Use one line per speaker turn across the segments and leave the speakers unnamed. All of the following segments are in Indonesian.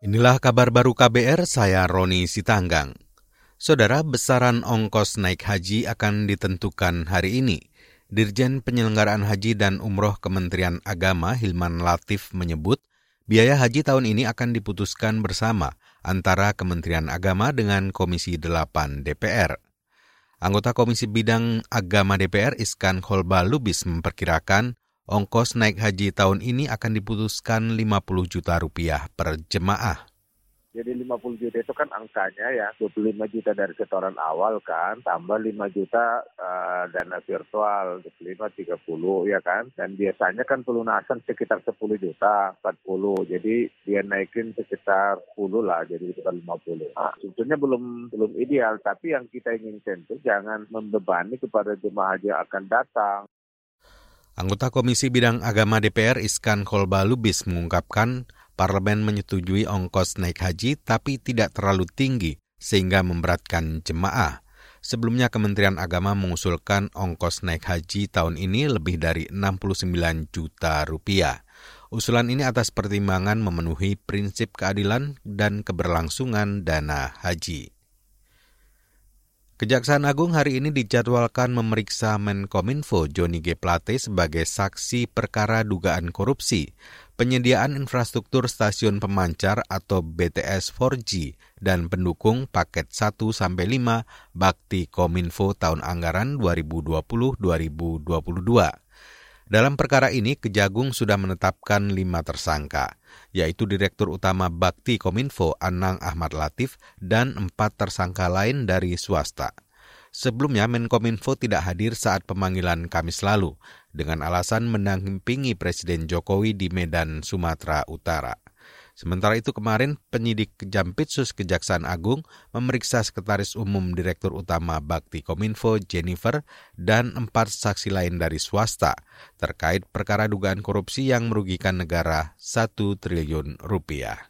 Inilah kabar baru KBR, saya Roni Sitanggang. Saudara, besaran ongkos naik haji akan ditentukan hari ini. Dirjen Penyelenggaraan Haji dan Umroh Kementerian Agama Hilman Latif menyebut, biaya haji tahun ini akan diputuskan bersama antara Kementerian Agama dengan Komisi 8 DPR. Anggota Komisi Bidang Agama DPR Iskan Kholba Lubis memperkirakan ongkos naik haji tahun ini akan diputuskan 50 juta rupiah per jemaah.
Jadi 50 juta itu kan angkanya ya 25 juta dari setoran awal kan, tambah 5 juta uh, dana virtual, 25 30 ya kan. Dan biasanya kan pelunasan sekitar 10 juta, 40. Jadi dia naikin sekitar 10 lah, jadi sekitar 50. Nah, sebetulnya belum belum ideal, tapi yang kita inginkan itu jangan membebani kepada jemaah haji yang akan datang.
Anggota Komisi Bidang Agama DPR Iskan Kolba Lubis mengungkapkan parlemen menyetujui ongkos naik haji tapi tidak terlalu tinggi sehingga memberatkan jemaah. Sebelumnya Kementerian Agama mengusulkan ongkos naik haji tahun ini lebih dari 69 juta rupiah. Usulan ini atas pertimbangan memenuhi prinsip keadilan dan keberlangsungan dana haji. Kejaksaan Agung hari ini dijadwalkan memeriksa Menkominfo Joni G. Plate sebagai saksi perkara dugaan korupsi, penyediaan infrastruktur stasiun pemancar atau BTS 4G, dan pendukung paket 1-5 Bakti Kominfo tahun anggaran 2020-2022. Dalam perkara ini, Kejagung sudah menetapkan lima tersangka, yaitu Direktur Utama Bakti Kominfo Anang Ahmad Latif dan empat tersangka lain dari swasta. Sebelumnya, Menkominfo tidak hadir saat pemanggilan Kamis lalu, dengan alasan mendampingi Presiden Jokowi di Medan, Sumatera Utara. Sementara itu kemarin penyidik Jampitsus Kejaksaan Agung memeriksa Sekretaris Umum Direktur Utama Bakti Kominfo Jennifer dan empat saksi lain dari swasta terkait perkara dugaan korupsi yang merugikan negara satu triliun rupiah.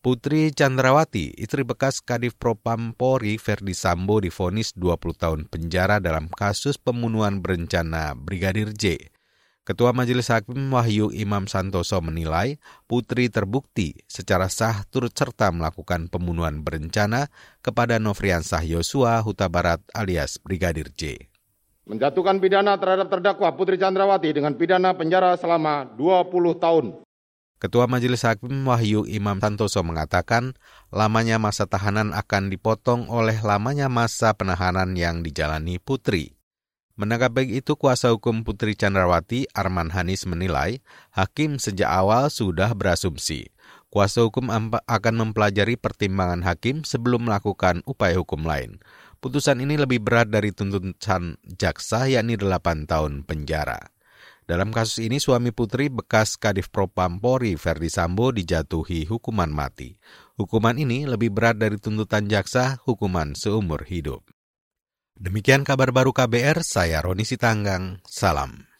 Putri Chandrawati, istri bekas Kadif Propam Polri Verdi Sambo difonis 20 tahun penjara dalam kasus pembunuhan berencana Brigadir J. Ketua Majelis Hakim Wahyu Imam Santoso menilai Putri terbukti secara sah turut serta melakukan pembunuhan berencana kepada Nofriansah Yosua Huta Barat alias Brigadir J.
Menjatuhkan pidana terhadap terdakwa Putri Chandrawati dengan pidana penjara selama 20 tahun.
Ketua Majelis Hakim Wahyu Imam Santoso mengatakan lamanya masa tahanan akan dipotong oleh lamanya masa penahanan yang dijalani Putri. Menanggapi itu, kuasa hukum Putri Chandrawati, Arman Hanis menilai, hakim sejak awal sudah berasumsi. Kuasa hukum akan mempelajari pertimbangan hakim sebelum melakukan upaya hukum lain. Putusan ini lebih berat dari tuntutan jaksa, yakni 8 tahun penjara. Dalam kasus ini, suami Putri bekas Kadif Propam Polri Verdi Sambo dijatuhi hukuman mati. Hukuman ini lebih berat dari tuntutan jaksa, hukuman seumur hidup. Demikian kabar baru KBR, saya Roni Sitanggang, salam.